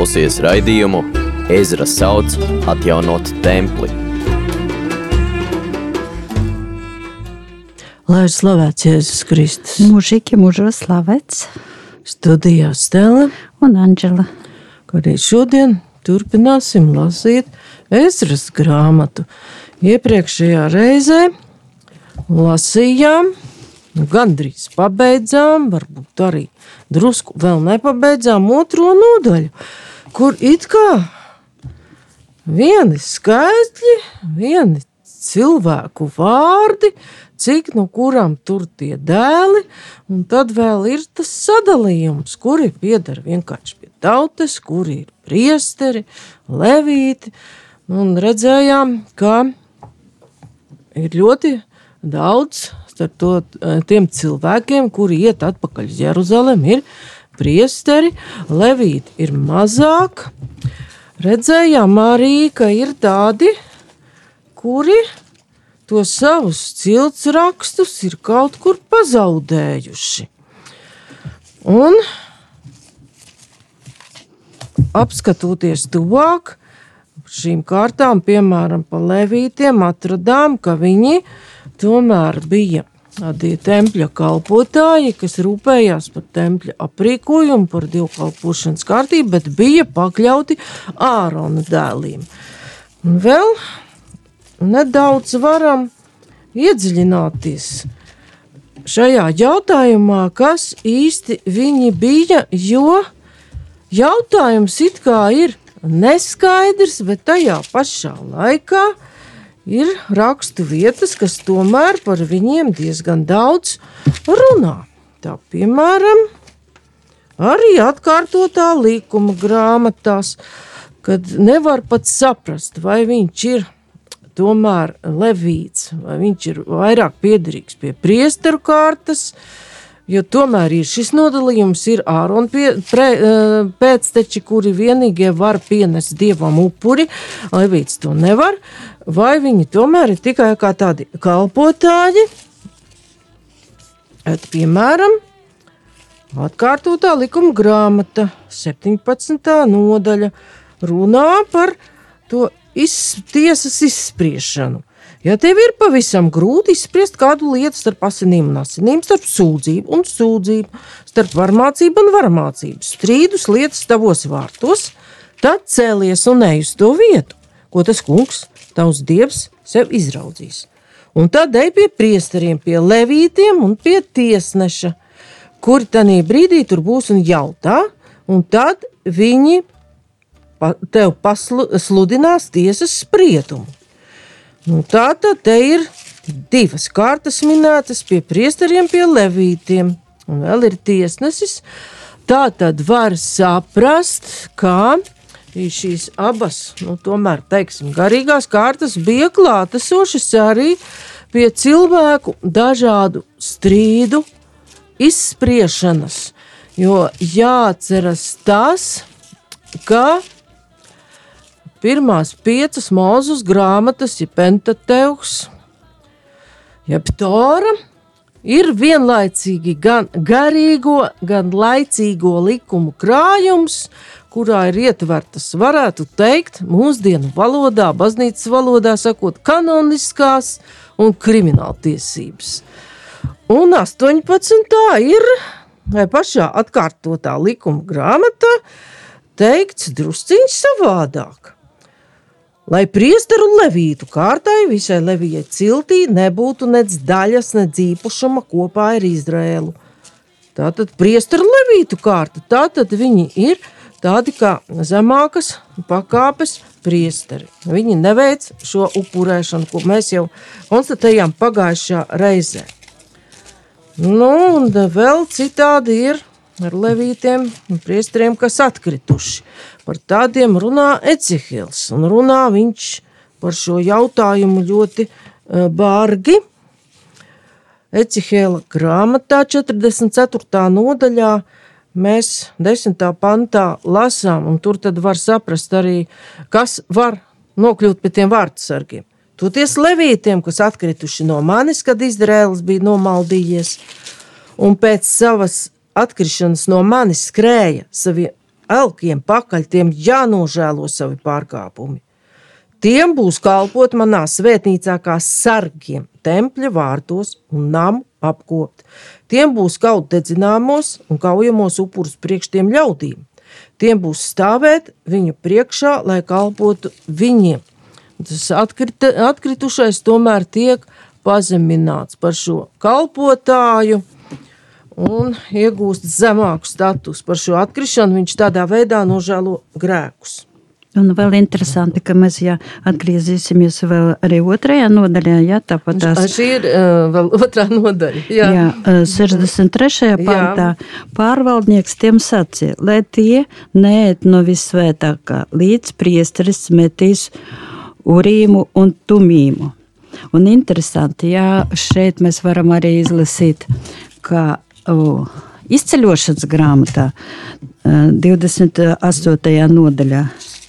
klausies raidījumu Ezra sauc atjaunot templi. Lai ir slavēts Jēzus Kristus. Mūžīgi mūžos slavēts. Studijā Stela un Anģela. Arī šodien turpināsim lasīt Ezras grāmatu. Iepriekšējā reizē lasījām, nu, gandrīz pabeidzām, varbūt arī drusku vēl nepabeidzām otro nodaļu, kur it kā vieni skaitļi, vieni cilvēku vārdi, cik no kurām tur tie dēli, un tad vēl ir tas sadalījums, kuri pieder vienkārši pie tautas, kuri ir priesteri, levīti, un redzējām, ka ir ļoti daudz starp to, tiem cilvēkiem, kuri iet atpakaļ uz Jeruzalem, ir priesteri, levīti ir mazāk. Redzējām arī, ka ir tādi, kuri tos savus cilts rakstus ir kaut kur pazaudējuši. Un apskatoties tuvāk šīm kārtām, piemēram, pa levītiem, atradām, ka viņi tomēr bija tādi tempļa kalpotāji, kas rūpējās par tempļa aprīkojumu, par dievkalpošanas kārtību, bet bija pakļauti ārona dēliem. Un vēl nedaudz varam iedziļināties šajā jautājumā, kas īsti viņi bija, jo jautājums it kā ir neskaidrs, bet tajā pašā laikā ir rakstu vietas, kas tomēr par viņiem diezgan daudz runā. Tā piemēram, arī atkārtotā līkuma grāmatās, kad nevar pat saprast, vai viņš ir tomēr levīts, vai viņš ir vairāk piederīgs pie priesteru kārtas, jo tomēr ir šis nodalījums, ir ārona pie, pre, pēcteči, kuri vienīgie var pienest dievam upuri, levīts to nevar, vai viņi tomēr ir tikai kā tādi kalpotāji, Et, piemēram, atkārtotā likuma grāmata, 17. nodaļa, runā par to iz, tiesas izspriešanu. Ja tev ir pavisam grūti izspriest kādu lietu starp asinīm un asinīm, starp sūdzību un sūdzību, starp varmācību un varmācību, strīdus lietas tavos vārtos, tad cēlies un ej uz to vietu, ko tas kungs, tavs dievs, sev izraudzīs. Un tad ej pie priesteriem, pie levītiem un pie tiesneša, kuri tajā brīdī tur būs un jautā, un tad viņi tev pasludinās tiesas spriedumu. Nu, tā tad te ir divas kārtas minētas pie priesteriem, pie levītiem, un vēl ir tiesnesis. Tā tad var saprast, kā šīs abas, nu, tomēr, teiksim, garīgās kārtas bija klātesošas arī pie cilvēku dažādu strīdu izspriešanas. Jo jāatceras tas, ka pirmās piecas mūzus grāmatas, ja Pentateuks, jeb Tora, ir vienlaicīgi gan garīgo, gan laicīgo likumu krājums, kurā ir ietvertas, varētu teikt, mūsdienu valodā, baznīcas valodā sakot, kanoniskās un krimināltiesības. Un 18. ir pašā atkārtotā likuma grāmatā teikts drusciņš savādāk. Lai priesteru levītu kārtai, visai levijai ciltī nebūtu nec daļas, nec īpašuma kopā ar Izraēlu. Tātad priesteru levītu kārta, tātad viņi ir tādi kā zemākas pakāpes priesteri. Viņi neveic šo upurēšanu, ko mēs jau konstatējām pagājušā reizē. Nu, un vēl citādi ir ar levītiem un priesteriem, kas atkrituši. Par tādiem runā Ecihils, un runā viņš par šo jautājumu ļoti uh, bārgi. Ecihēla grāmatā 44. nodaļā mēs 10. pantā lasām, un tur tad var saprast arī, kas var nokļūt pie tiem vārdsargiem. Toties levītiem, kas atkrituši no manis, kad Izraēls bija nomaldījies, un pēc savas atkrišanas no manis skrēja saviem elkiem pakaļ, tiem jānožēlo savi pārkāpumi. Tiem būs kalpot manā svētnīcā kā sargiem, tempļa vārtos un namu apkopt. Tiem būs kaut dedzināmos un kaujamos upurus priekš tiem ļaudīm. Tiem būs stāvēt viņu priekšā, lai kalpotu viņiem. Tas atkrita, atkritušais tomēr tiek pazemināts par šo kalpotāju un iegūst zemāku statusu. Par šo atkrišanu viņš tādā veidā nožēlo grēkus. Un vēl interesanti, ka mēs ja atgriezīsimies vēl arī otrajā nodaļā. Jā, tāpat tās. Šī ir uh, vēl otrā nodaļa. Jā, jā 63. pantā pārvaldnieks tiem sacīja, lai tie neēt no visvētākā, līdz priesteris metīs urīmu un tumīmu. Un interesanti, jā, šeit mēs varam arī izlasīt, ka oh, izceļošanas grāmatā 28. nodaļā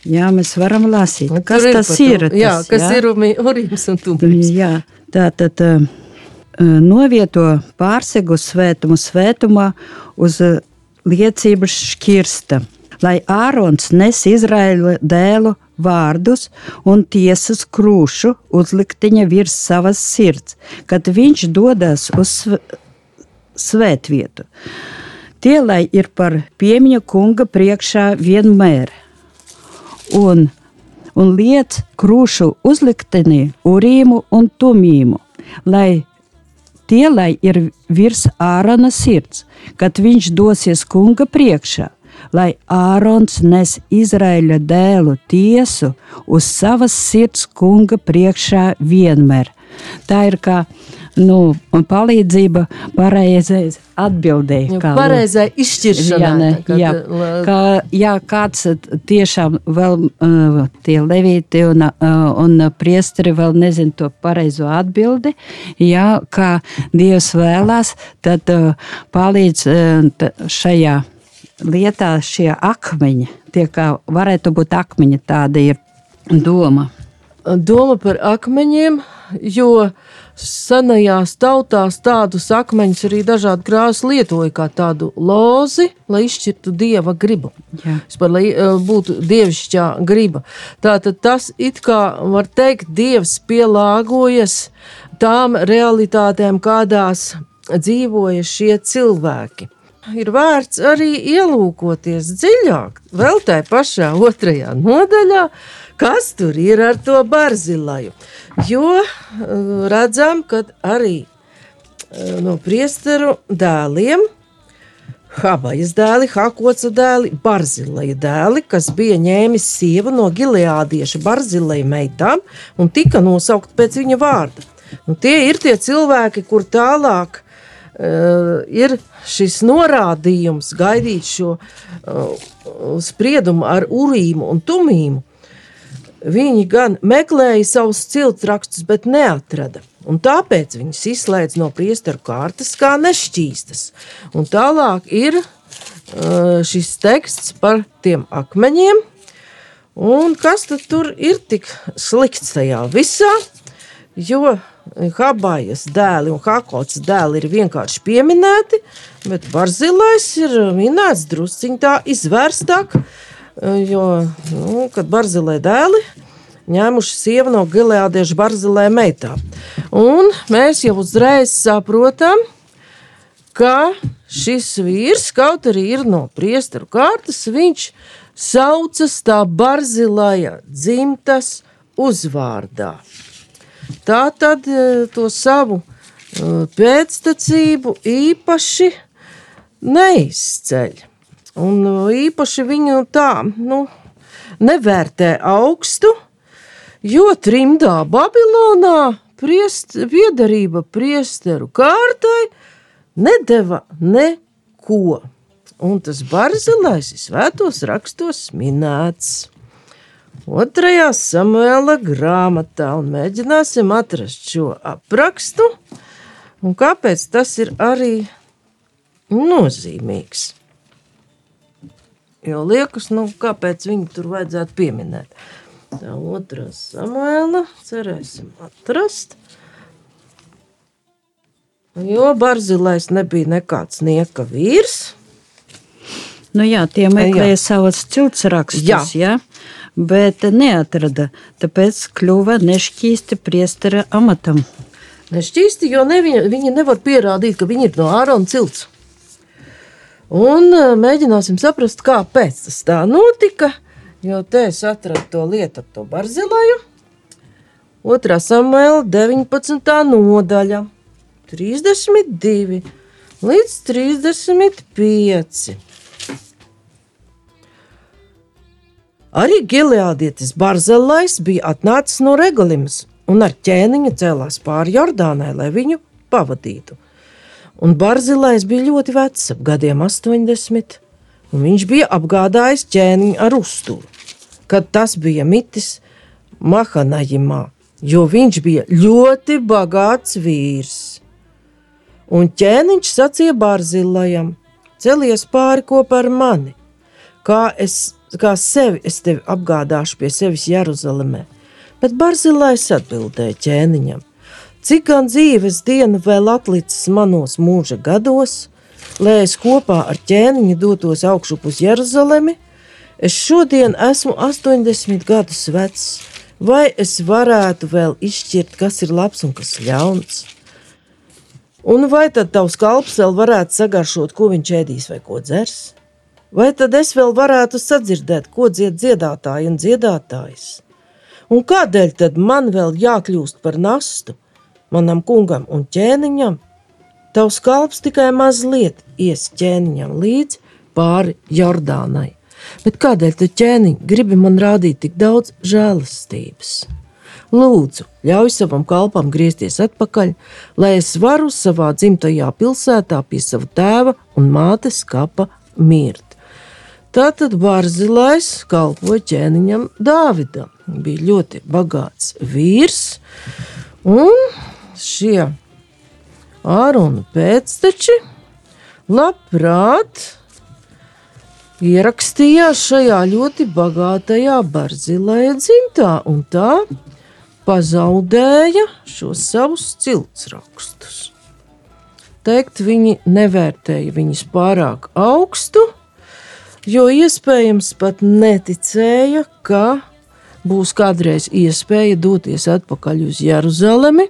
Jā, mēs varam lasīt, nu, kas tas ir. Tas, jā, kas jā? ir Urīms un Tumblīms. Jā, tā tad uh, novieto pārsegu svētumu svētumā uz uh, liecības šķirsta, lai Ārons nes Izraēla dēlu vārdus un tiesas krūšu uzliktiņa virs savas sirds, kad viņš dodas uz svētvietu. Tie, lai ir par piemiņa kunga priekšā vienmēr un, un liec krūšu uzliktenī urīmu un tumīmu, lai tie, lai ir virs ārona sirds, kad viņš dosies kunga priekšā, lai Ārons nes Izraēļa dēlu tiesu uz savas sirds kunga priekšā vienmēr. Tā ir kā nu, palīdzība pareizai atbildēji. Kā pareizai izšķiršanai. Jā, jā, kā, jā, kāds tiešām vēl uh, tie levīti un, uh, un priesteri vēl nezin to pareizo atbildi, jā, kā Dievs vēlās, tad uh, palīdz uh, šajā lietā šie akmeņi, tie kā varētu būt akmeņi, tāda ir doma. Doma par akmeņiem, jo uh, senajās tautās tādus akmeņus arī dažādi krāsas lietoja kā tādu lozi, lai izšķirtu dieva gribu. Vispār, lai uh, būtu dievišķā griba. Tātad tas it kā var teikt, dievs pielāgojas tām realitātēm, kādās dzīvoja šie cilvēki. Ir vērts arī ielūkoties dziļāk, vēl tajā pašā otrajā nodaļā, kas tur ir ar to barzilaju. Jo eh, redzam, ka arī eh, no priesteru dēliem, Habajas dēli, Hakoca dēli, Barzileja dēli, kas bija ņēmis sievu no gileādieša Barzileja meitām un tika nosaukt pēc viņa vārda. Nu, tie ir tie cilvēki, kur tālāk uh, ir šis norādījums gaidīt šo uh, spriedumu ar urīmu un tumīmu. Viņi gan meklēja savus ciltrakstus, bet neatrada. Un tāpēc viņas izslēdz no priesteru kārtas kā nešķīstas. Un tālāk ir uh, šis teksts par tiem akmeņiem. Un kas tad tur ir tik slikts tajā visā? Jo Habajas dēli un Hakots dēli ir vienkārši pieminēti, bet Barzilais ir minēts drusciņ tā izvērstāk. Uh, Jo, nu, kad Barzilē dēli ņēmuši sievu no Gileādiešu Barzilē meitā. Un mēs jau uzreiz saprotam, ka šis vīrs, kaut arī ir no priesteru kārtas, viņš saucas tā Barzilāja dzimtas uzvārdā. Tā tad to savu pēctecību īpaši neizceļ. Un uh, īpaši viņu tā nu, nevērtē augstu, jo trimdā Babilonā priest, piedarība priesteru kārtai nedeva neko. Un tas barzilais ir svētos rakstos minēts. Otrajā samuēla grāmatā un mēģināsim atrast šo aprakstu un kāpēc tas ir arī nozīmīgs. Jo liekas, nu, kāpēc viņu tur vajadzētu pieminēt. Tā otrā samuēla, cerēsim atrast. Jo Barzilais nebija nekāds nieka vīrs. Nu jā, tie meklēja savus ciltsrakstus, Jā. jā. bet neatrada. Tāpēc kļuva nešķīsti priestera amatam. Nešķīsti, jo ne, viņa, viņi nevar pierādīt, ka viņi ir no Ārona cilts. Un ā, mēģināsim saprast, kāpēc tas tā notika. Jo te es atradu to lietu ar to barzilaju. 2. samuēlā 19. nodaļa, 32 līdz 35. Arī Gileādietis Barzelais bija atnācis no Regalimas un ar ķēniņu cēlās pāri Jordānai, lai viņu pavadītu. Un Barzilais bija ļoti vecs, ap gadiem 80, un viņš bija apgādājis ķēniņu ar uzturu, kad tas bija mitis Mahanajimā, jo viņš bija ļoti bagāts vīrs. Un ķēniņš sacīja Barzilajam: Celies pāri kopā ar mani, kā, es, kā sevi es tevi apgādāšu pie sevis Jeruzalemē. Bet Barzilais atbildēja ķēniņam: Cik gan dzīves diena vēl atlicis manos mūža gados, lai es kopā ar ķēniņu dotos augšu uz Jeruzalemi? Es šodien esmu 80 gadus vecs, vai es varētu vēl izšķirt, kas ir labs un kas ļauns? Un vai tad tavs kalps vēl varētu sagaršot, ko viņš ēdīs vai ko dzers? Vai tad es vēl varētu sadzirdēt, ko dzied dziedātāji un dziedātājs? Un kādēļ tad man vēl jākļūst par nastu manam kungam un ķēniņam? Tavs kalps tikai mazliet ies ķēniņam līdz pāri Jordānai. Bet kādēļ tu ķēniņ gribi man rādīt tik daudz žēlastības? Lūdzu, ļauj savam kalpam griezties atpakaļ, lai es varu savā dzimtajā pilsētā pie sava tēva un mātes kapa mirt. Tātad Barzilais kalpoja ķēniņam Dāvidam. Bija ļoti bagāts vīrs, un šie āronu pēcteči labprāt ierakstījās šajā ļoti bagātajā Barzilēja dzimtā, un tā pazaudēja šos savus ciltsrakstus. Teikt, viņi nevērtēja viņus pārāk augstu, jo iespējams pat neticēja, ka būs kādreiz iespēja doties atpakaļ uz Jeruzalemi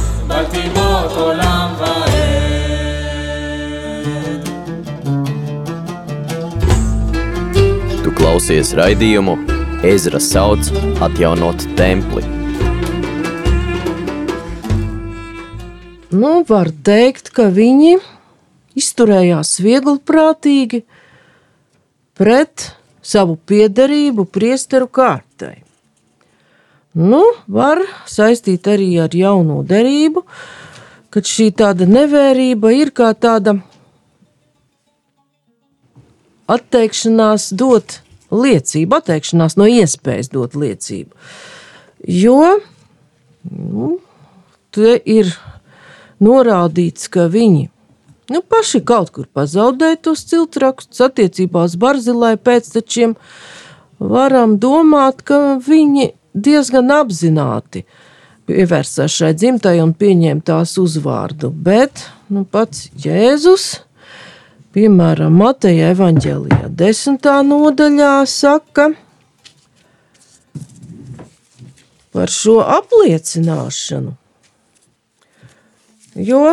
בתיבות עולם ועד. Tu klausies raidījumu Ezra sauc atjaunot templi. Nu, var teikt, ka viņi izturējās viegliprātīgi pret savu piederību priesteru kārtai. Nu, var saistīt arī ar jauno derību, kad šī tāda nevērība ir kā tāda atteikšanās dot liecību, atteikšanās no iespējas dot liecību. Jo nu, te ir norādīts, ka viņi nu, paši kaut kur pazaudēja tos ciltrakstus attiecībā uz Barzilai pēctečiem. Varam domāt, ka viņi diezgan apzināti pievērsās šai dzimtai un pieņēma tās uzvārdu. Bet nu, pats Jēzus, piemēram, Mateja evaņģēlijā, desmitā nodaļā, saka par šo apliecināšanu. Jo,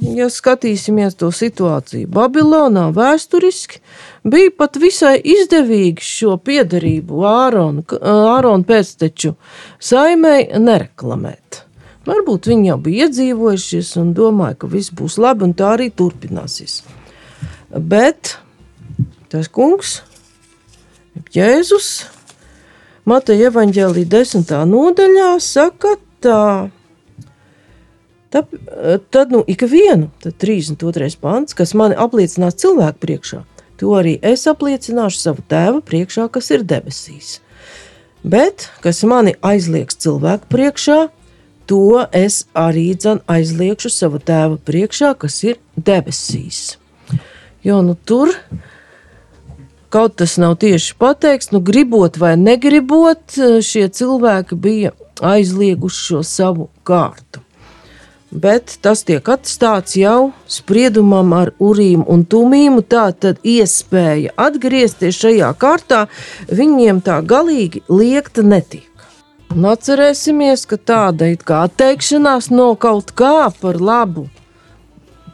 ja skatīsimies to situāciju Babilonā, vēsturiski bija pat visai izdevīgi šo piedarību Āronu, Āronu pēcteču saimei nereklamēt. Varbūt viņi jau bija iedzīvojušies un domāja, ka viss būs labi un tā arī turpināsies. Bet tas kungs, Jēzus, Mateja evaņģēlī desmitā nodaļā saka tā. Tad, tad nu, ik vienu, tad 32. pants, kas man apliecinās cilvēku priekšā, to arī es apliecināšu savu tēvu priekšā, kas ir debesīs. Bet, kas mani aizliegs cilvēku priekšā, to es arī dzen, aizliegšu savu tēvu priekšā, kas ir debesīs. Jo nu, tur kaut tas nav tieši pateikts, nu, gribot vai negribot, šie cilvēki bija aizlieguši šo savu kārtu bet tas tiek atstāts jau spriedumam ar urīmu un tumīmu. Tā tad iespēja atgriezties šajā kārtā viņiem tā galīgi liekta netika. Un atcerēsimies, ka tāda it kā atteikšanās no kaut kā par labu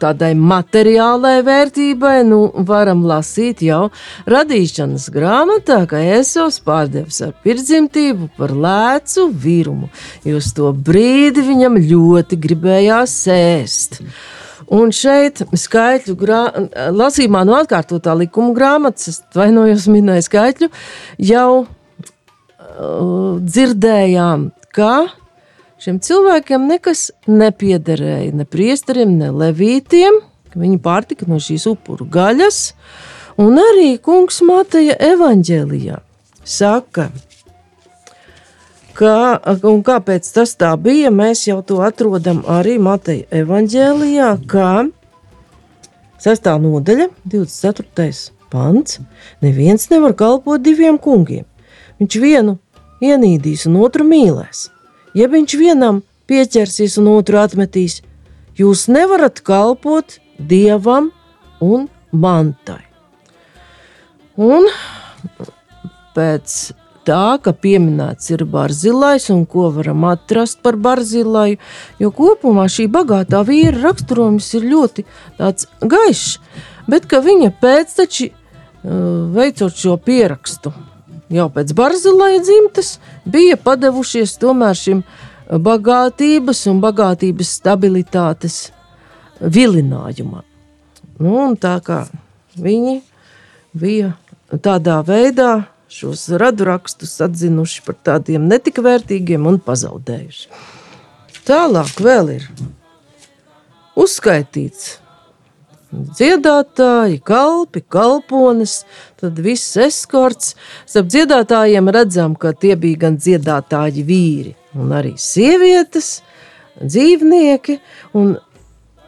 tādai materiālai vērtībai, nu, varam lasīt jau radīšanas grāmatā, ka Ēsovs pārdevis ar pirdzimtību par lēcu virumu, jo uz to brīdi viņam ļoti gribējās ēst. Un šeit skaitļu grā... lasījumā no atkārtotā likuma grāmatas, atvainojos, minēju skaitļu, jau uh, dzirdējām, ka Šiem cilvēkiem nekas nepiederēja ne priesteriem, ne levītiem. Viņi pārtika no šīs upuru gaļas, un arī kungs Mateja evaņģēlijā saka, ka, un kāpēc tas tā bija, mēs jau to atrodam arī Mateja evaņģēlijā, ka 6. nodaļa, 24. pants, neviens nevar kalpot diviem kungiem. Viņš vienu ienīdīs un otru mīlēs ja viņš vienam pieķersies un otru atmetīs, jūs nevarat kalpot dievam un mantai. Un pēc tā, ka pieminēts ir barzilais un ko varam atrast par barzilaju, jo kopumā šī bagātā vīra raksturojums ir ļoti gaišs, bet viņa pēcteči veicot šo pierakstu jau pēc Barzilaja dzimtas bija padevušies tomēr šim bagātības un bagātības stabilitātes vilinājumam. Nu, tā kā viņi bija tādā veidā šos radurakstus atzinuši par tādiem netik vērtīgiem un pazaudējuši. Tālāk vēl ir uzskaitīts dziedātāji, kalpi, kalpones, tad viss eskorts. Starp dziedātājiem redzam, ka tie bija gan dziedātāji vīri, un arī sievietes, dzīvnieki.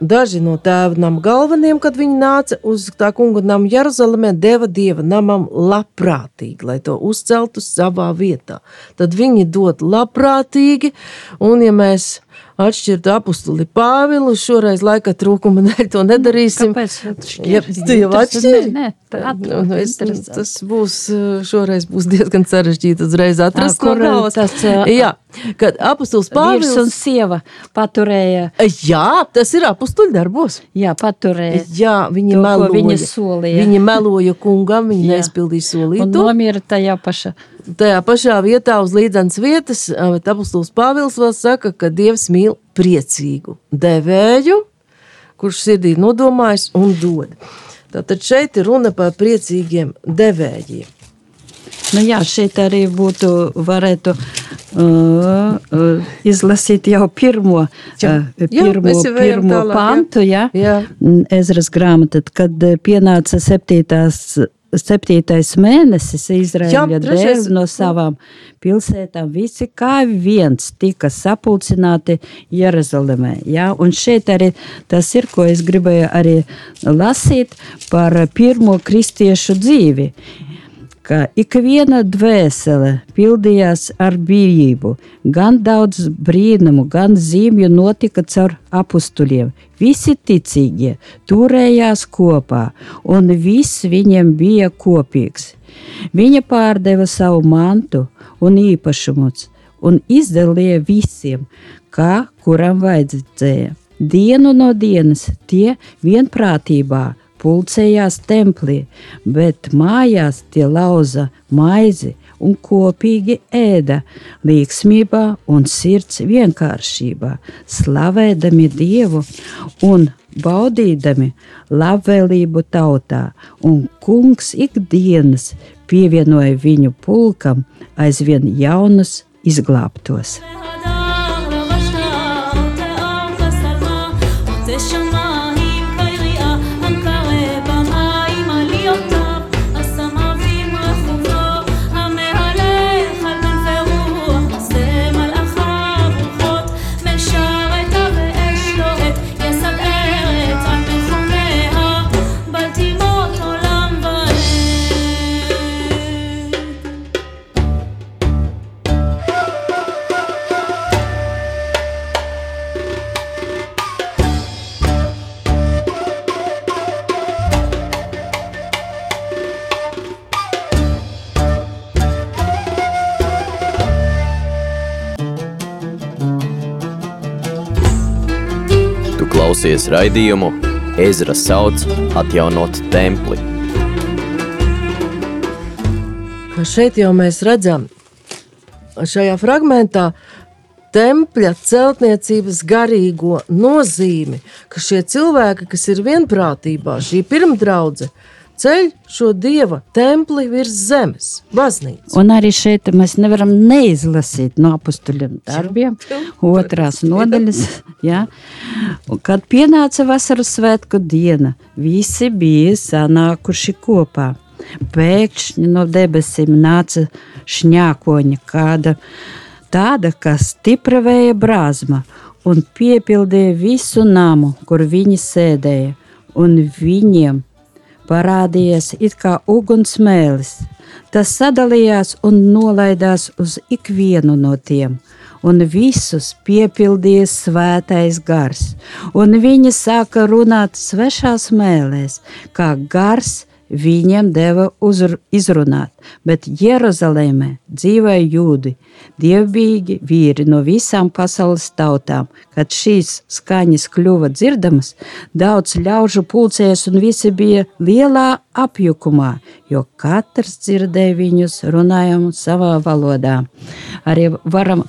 Daži no tēva nama galvenajiem, kad viņi nāca uz tā kunga namu Jeruzalemē, deva dieva namam labprātīgi, lai to uzceltu savā vietā. Tad viņi dod labprātīgi, un ja mēs atšķirt apakstuli Pāvilu. Šoreiz laika trūkuma dēļ to nedarīsim. Kāpēc? Ja, tu jau atšķiri? Tā nu, nu, es, tas būs šoreiz būs diezgan sarežģīti uzreiz atrast kur no galvas. tas, uh, Jā, kad apustulis Vīrs un Pāvils. sieva paturēja, Jā, tas ir apustuļu darbos. jā, paturēja. Jā, viņi To, meloja. viņa solīja. Viņi meloja kungam, viņi neizpildīja Un solīto. nomira tajā pašā. Tajā pašā vietā uz līdzenas vietas, apustulis Pāvils vēl saka, ka Dievs mīl priecīgu devēju, kurš sirdī nodomājas un dod. Tātad šeit ir runa par priecīgiem devējiem. Nu, jā, šeit arī būtu varētu uh, uh, izlasīt jau pirmo, Jā. uh, Jā, pirmo, ejam pirmo tālāk, jā. pantu, jā. Jā. Ezras grāmata, kad pienāca septītās, septītais mēnesis, trešais. dēļ no savām pilsētām, visi kā viens tika sapulcināti Jeruzalemē. Jā, un šeit arī tas ir, ko es gribēju arī lasīt par pirmo kristiešu dzīvi ka ik viena dvēsele pildījās ar bijību. Gan daudz brīnumu, gan zīmju notika caur apstuļiem. Visi ticīgie turējās kopā, un viss viņiem bija kopīgs. Viņa pārdeva savu mantu un īpašumus un izdalīja visiem, kā kuram vajadzēja. Dienu no dienas tie vienprātībā pulcējās templī, bet mājās tie lauza maizi un kopīgi ēda, līdzsvarā un sirds vienkāršībā, slavēdami Dievu un baudīdami labvēlību tautā, un kungs ikdienas pievienoja viņu pulkam aizvien jaunus izglābtos. Tādā. Klausījusies raidījumu Ezra sauc atjaunot templi. Šeit jau mēs redzam, šajā fragmentā, tempļa celtniecības garīgo nozīmi, ka šie cilvēki, kas ir vienprātībā, šī pirmdraudze, ceļ šo dieva templi virs zemes, baznīcu. Un arī šeit mēs nevaram neizlasīt no apstuļiem darbiem, otrās nodaļas. Ja? Un, kad pienāca vasaras svētku diena, visi bija sanākuši kopā. Pēkšņi no debesīm nāca šņākoņa kāda tāda, kas stipra vēja brāzma un piepildīja visu namu, kur viņi sēdēja, un viņiem parādījies it kā ugunsmēlis. Tas sadalījās un nolaidās uz ikvienu no tiem, un visus piepildīja svētais gars, un viņi sāka runāt svešās mēlēs, kā gars viņiem deva uzru, izrunāt, bet Jeruzalemē dzīvoja jūdi, dievbijīgi vīri no visām pasaules tautām. Kad šīs skaņas kļuva dzirdamas, daudz ļaužu pulcējas un visi bija lielā apjukumā, jo katrs dzirdēja viņus runājam savā valodā. Arī varam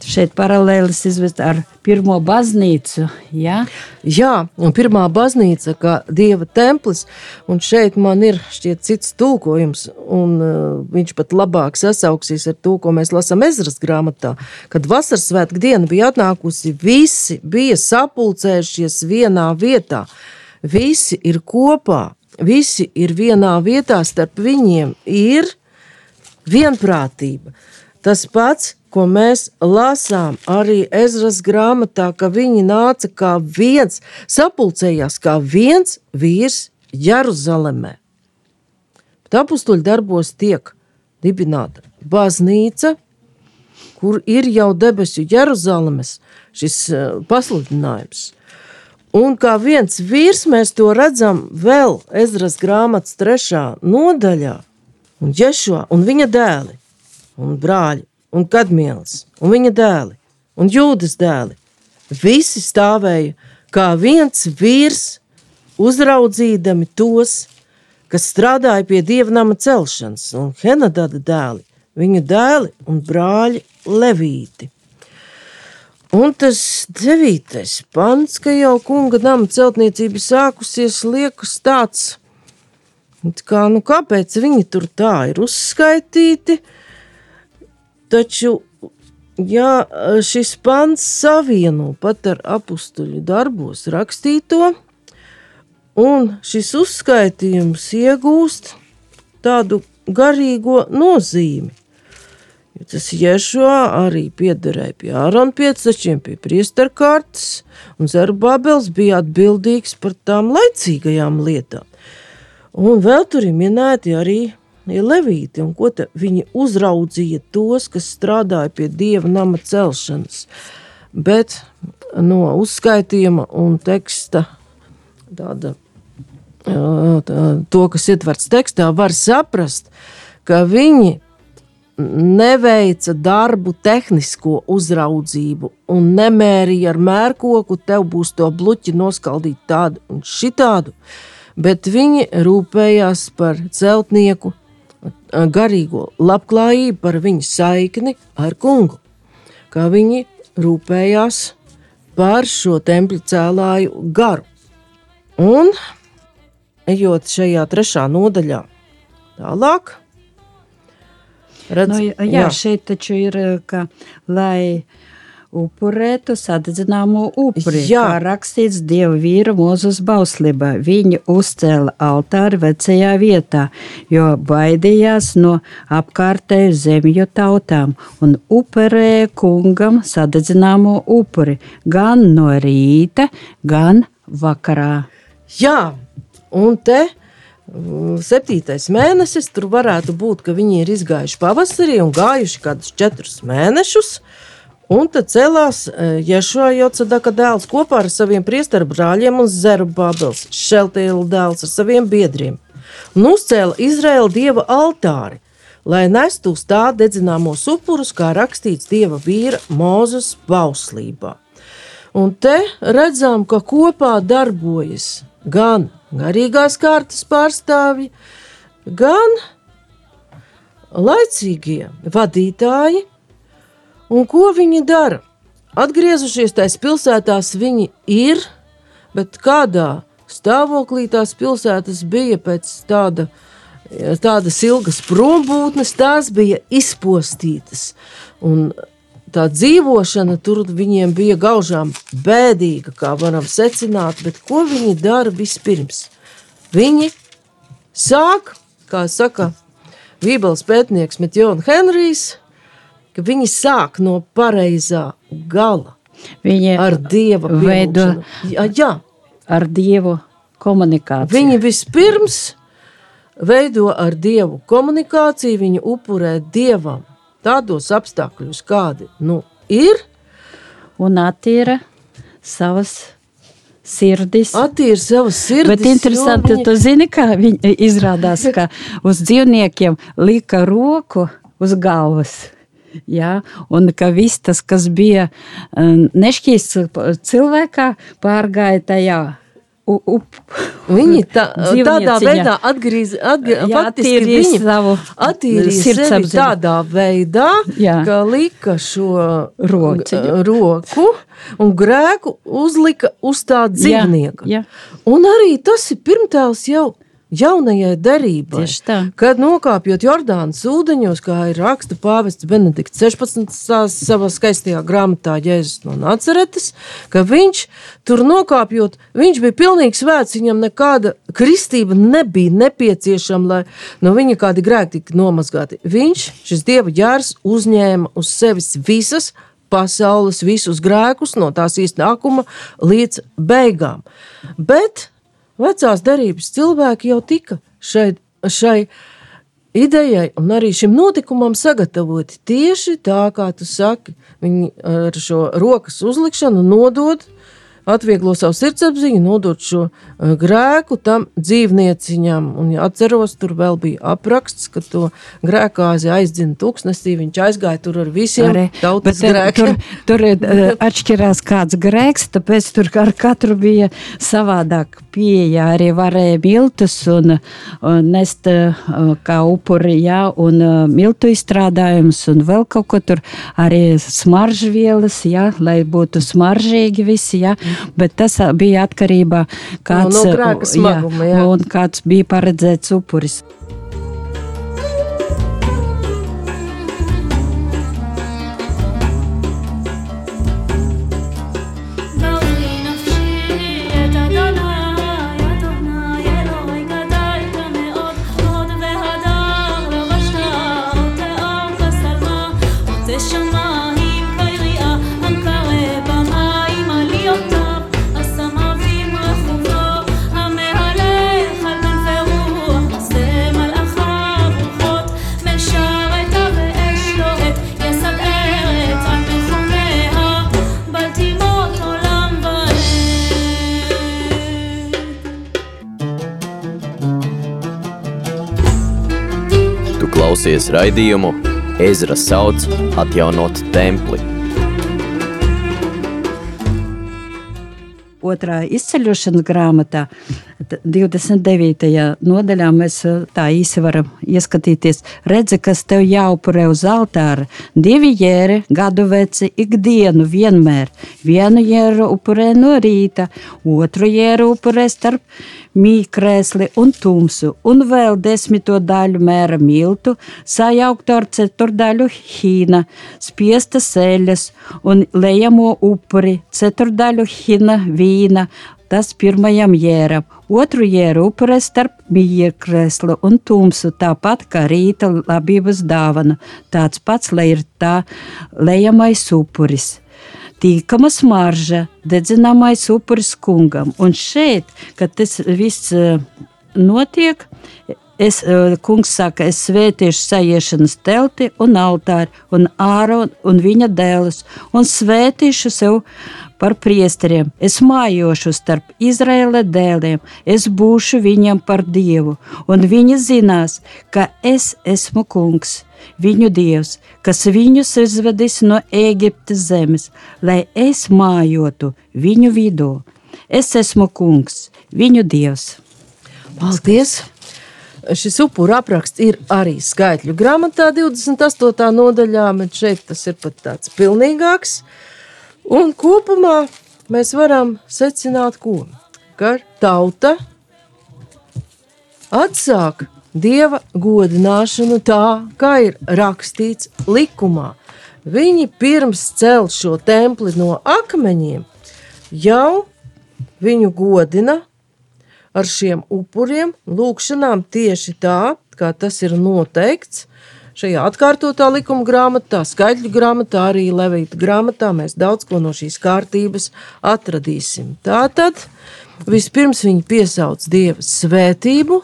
šeit paralēlis izvest ar pirmo baznīcu. Ja? Jā, un pirmā baznīca, kā dieva templis, un šeit man ir šķiet cits tulkojums, un viņš pat labāk sasauksies ar to, ko mēs lasām Ezras grāmatā, kad vasaras svētku diena bija atnākusi, visi bija sapulcējušies vienā vietā, visi ir kopā, visi ir vienā vietā, starp viņiem ir vienprātība. Tas pats, ko mēs lasām arī Ezras grāmatā, ka viņi nāca kā viens, sapulcējās kā viens vīrs Jeruzalemē. Bet apstuļu darbos tiek dibināta baznīca, kur ir jau debesu Jeruzalemes šis uh, pasludinājums. Un kā viens vīrs mēs to redzam vēl Ezras grāmatas trešā nodaļā, un Ješua un viņa dēli, un brāļi, un kadmielis, un viņa dēli, un jūdas dēli. Visi stāvēja kā viens vīrs, uzraudzīdami tos, kas strādāja pie dievnama celšanas, un Henadada dēli, viņa dēli un brāļi Levīti. Un tas devītais pants, ka jau kunga nama celtniecība sākusies, liekas tāds, kā, nu kāpēc viņi tur tā ir uzskaitīti, taču, ja šis pants savieno pat ar apustuļu darbos rakstīto, un šis uzskaitījums iegūst tādu garīgo nozīmi. Jo tas Jēšo arī piederēja pie Ārona piectačiem, pie priesterkārtas, un Zerubābels bija atbildīgs par tām laicīgajām lietām. Un vēl tur ir minēti arī levīti, un ko viņi uzraudzīja tos, kas strādāja pie dieva nama celšanas. Bet no uzskaitījuma un teksta tāda, tā, to, kas ietverts tekstā, var saprast, ka viņi neveica darbu, tehnisko uzraudzību un nemērīja ar mērkoku, tev būs to bluķi noskaldīt tādu un šitādu, bet viņi rūpējās par celtnieku garīgo labklājību, par viņa saikni ar kungu, kā viņi rūpējās par šo templi cēlāju garu. Un, ejot šajā trešā nodaļā tālāk, Redz, nu, jā, jā, šeit taču ir, ka, lai upurētu sadedzināmo upuri, jā. kā rakstīts Dieva vīra mūzes bauslībā. Viņi uzcēla altāri vecajā vietā, jo baidījās no apkārtēju zemju tautām un upurēja kungam sadedzināmo upuri gan no rīta, gan vakarā. Jā, un te septītais mēnesis, tur varētu būt, ka viņi ir izgājuši pavasarī un gājuši kādus četrus mēnešus. Un tad celās Ješua Jocadaka dēls kopā ar saviem priesteru brāļiem un Zeru Bābels, Šeltēla dēls ar saviem biedriem. Un uzcēla Izraēla dieva altāri, lai nestu uz tā dedzināmos upurus, kā rakstīts dieva vīra Mūzes bauslībā. Un te redzam, ka kopā darbojas gan garīgās kārtas pārstāvji, gan laicīgie vadītāji. Un ko viņi dara? Atgriezušies tajās pilsētās, viņi ir, bet kādā stāvoklī tās pilsētas bija pēc tāda, tādas ilgas prombūtnes, tās bija izpostītas. Un tā dzīvošana tur viņiem bija gaužām bēdīga, kā varam secināt, bet ko viņi dara vispirms? Viņi sāk, kā saka Bībeles pētnieks Metjona Henrijs, ka viņi sāk no pareizā gala. Viņi ar Dieva veido jā, jā. ar Dievu komunikāciju. Viņi vispirms veido ar Dievu komunikāciju, viņi upurē Dievam tādos apstākļos, kādi nu, ir. Un attīra savas sirdis. Attīra savas sirdis. Bet interesanti, viņi... tu zini, kā viņi izrādās, ka uz dzīvniekiem lika roku uz galvas. Ja, un ka viss tas, kas bija um, nešķīsts cilvēkā, pārgāja tajā up, viņi tā, tādā veidā atgriež, atgriež, jā, faktiski savu attīrīja tādā veidā, jā. ka lika šo Rociņu. roku un grēku uzlika uz tā dzīvnieka. Jā, jā. Un arī tas ir pirmtēls jau jaunajai derībai. Kad nokāpjot Jordānas ūdeņos, kā ir raksta pāvests Benedikts 16. savā skaistajā grāmatā Jēzus no Naceretes, ka viņš tur nokāpjot, viņš bija pilnīgi svēts, viņam nekāda kristība nebija nepieciešama, lai no viņa kādi grēki tika nomazgāti. Viņš, šis dieva ģērs, uzņēma uz sevis visas pasaules visus grēkus no tās iznākuma līdz beigām. Bet vecās derības cilvēki jau tika šai, šai idejai un arī šim notikumam sagatavoti tieši tā, kā tu saki. Viņi ar šo rokas uzlikšanu nodod atvieglo savu sirdsapziņu, nodot šo uh, grēku tam dzīvnieciņam. Un, ja atceros, tur vēl bija apraksts, ka to grēkāzi aizdzina tūkstnesī, viņš aizgāja tur ar visiem Arī, tautas bet, grēkiem. Tur, tur uh, atšķirās kāds grēks, tāpēc tur ar katru bija savādāk pieeja. Arī varēja miltus un, un nest kā upuri, jā, un miltu izstrādājumus un vēl kaut ko tur arī smaržvielas, jā, lai būtu smaržīgi visi, jā bet tas bija atkarībā kāds, no, no smaguma, jā, jā. kāds bija paredzēts upuris. Klausies raidījumu Ezra sauc atjaunot templi. Otrā izceļošanas grāmatā, 29. nodaļā, mēs uh, tā īsi varam ieskatīties. Redzi, kas tev jāupurē uz altāra. Divi jēri, gadu veci, ikdienu vienmēr. Vienu jēru upurē no rīta, otru jēru upurē starp mīkrēsli un tumsu, un vēl desmito daļu mēra miltu, sajauktu ar ceturdaļu hīna, spiesta sēļas un lejamo upuri, ceturdaļu hīna vīna, tas pirmajam jēram, otru jēru upurē starp mīkrēslu un tumsu, tāpat kā rīta labības dāvana, tāds pats, lai ir tā lejamais upuris. Tīkama smarža, dedzināmais upuris kungam. Un šeit, kad tas viss eh, notiek, Es, eh, kungs saka, es svētīšu sajiešanas telti un altāri un āronu un viņa dēlus un svētīšu sev par priesteriem. Es mājošu starp Izraēla dēliem, es būšu viņam par dievu, un viņi zinās, ka es esmu kungs, viņu dievs, kas viņus izvedis no Ēģiptes zemes, lai es mājotu viņu vidū. Es esmu kungs, viņu dievs. Paldies! Šis upuru apraksts ir arī skaitļu grāmatā, 28. nodaļā, bet šeit tas ir pat tāds pilnīgāks. Un kopumā mēs varam secināt, ko? ka tauta atsāk dieva godināšanu tā, kā ir rakstīts likumā. Viņi pirms cel šo templi no akmeņiem jau viņu godina ar šiem upuriem, lūkšanām tieši tā, kā tas ir noteikts. Šajā atkārtotā likuma grāmatā, skaitļu grāmatā, arī Levita grāmatā mēs daudz ko no šīs kārtības atradīsim. Tātad vispirms viņi piesauc Dieva svētību,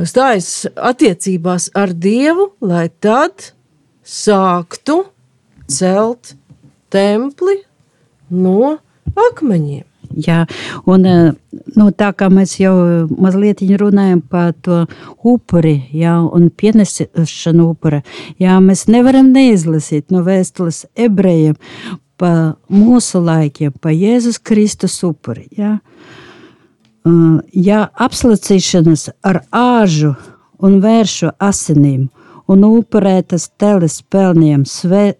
stājas attiecībās ar Dievu, lai tad sāktu celt templi no akmeņiem. Jā, un eh, nu, tā kā mēs jau mazliet runājam par to upuri jā, un pienesšanu upura, jā, mēs nevaram neizlasīt no vēstules ebrejiem pa mūsu laikiem, pa Jēzus Kristus upuri. Jā. Uh, ja apslacīšanas ar āžu un vēršu asinīm un upurētas teles pelniem svē,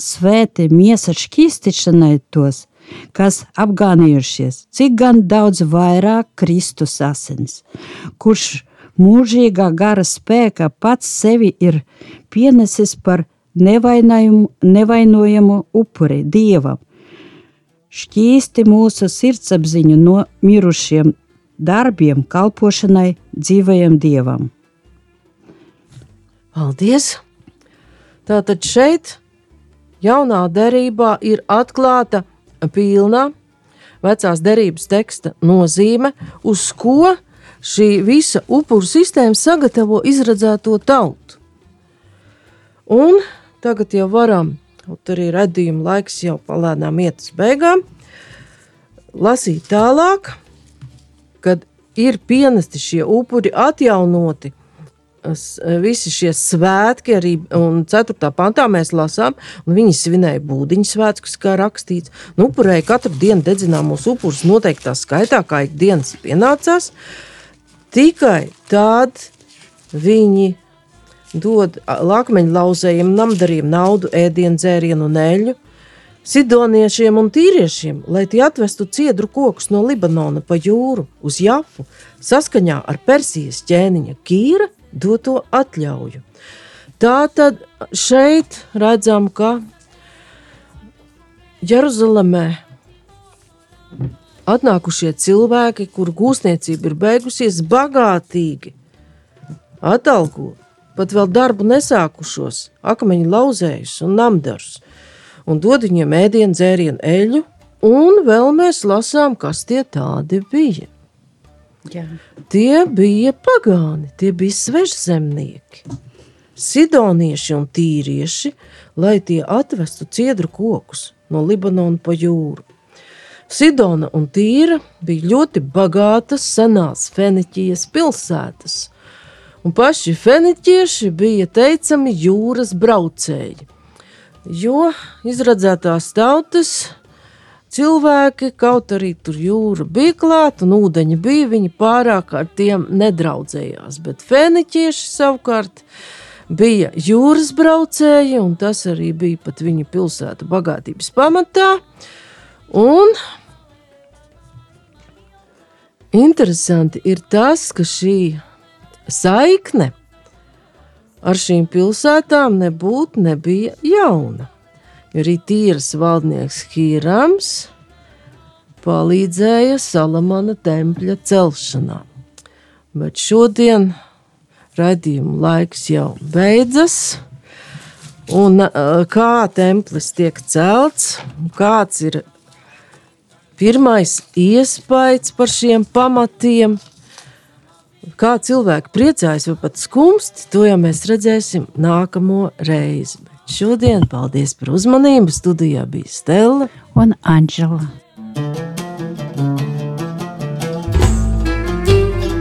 svēti miesa šķīstišanai tos, kas apgānījušies, cik gan daudz vairāk Kristus asins, kurš mūžīgā gara spēka pats sevi ir pienesis par nevainojumu upuri Dievam. Šķīsti mūsu sirdsapziņu no mirušiem darbiem, kalpošanai dzīvajam Dievam. Paldies! Tātad šeit, jaunā derībā, ir atklāta pilna vecās derības teksta nozīme, uz ko šī visa upuru sistēma sagatavo izredzēto tautu. Un tagad jau varam, kaut arī redzējuma laiks jau palēnām iet uz beigām, lasīt tālāk, kad ir pienesti šie upuri atjaunoti visi šie svētki, arī 4. pantā mēs lasām, un viņi svinēja būdiņu svētkus, kā rakstīts. Nu, upurēja katru dienu dedzināmos upurus noteiktā skaitā, kā ikdienas pienācās. Tikai tad viņi dod lakmeņu lauzējiem, namdariem naudu, ēdienu, dzērienu un eļļu. Sidoniešiem un tīriešiem, lai tie atvestu ciedru kokus no Libanona pa jūru uz Jafu, saskaņā ar Persijas ķēniņa Kīra doto atļauju. Tā tad šeit redzam, ka Jeruzalemē atnākušie cilvēki, kuru gūstniecība ir beigusies, bagātīgi atalgo pat vēl darbu nesākušos, akmeņu lauzējus un namdarus, un dod viņiem ēdienu, dzērienu, eļu, un vēl mēs lasām, kas tie tādi bija. Jā. Tie bija pagāni, tie bija svežzemnieki, sidonieši un tīrieši, lai tie atvestu ciedru kokus no Libanona pa jūru. Sidona un Tīra bija ļoti bagātas senās Feniķijas pilsētas, un paši feniķieši bija teicami jūras braucēji, jo izradzētās tautas cilvēki, kaut arī tur jūra bija klāta un ūdeņi bija, viņi pārāk ar tiem nedraudzējās. Bet fēniķieši savukārt bija jūras braucēji, un tas arī bija pat viņa pilsētu bagātības pamatā. Un interesanti ir tas, ka šī saikne ar šīm pilsētām nebūtu nebija jauna arī tīras valdnieks Hīrams palīdzēja Salamana tempļa celšanā. Bet šodien raidījuma laiks jau beidzas. Un kā templis tiek celts, kāds ir pirmais iespējas par šiem pamatiem, Kā cilvēki priecājas vai pat skumst, to jau mēs redzēsim nākamo reizi. Šodien paldies par uzmanību. Studijā bija Stela un Anģela.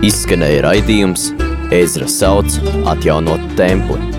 Izskanēja raidījums Ezra sauc atjaunot templi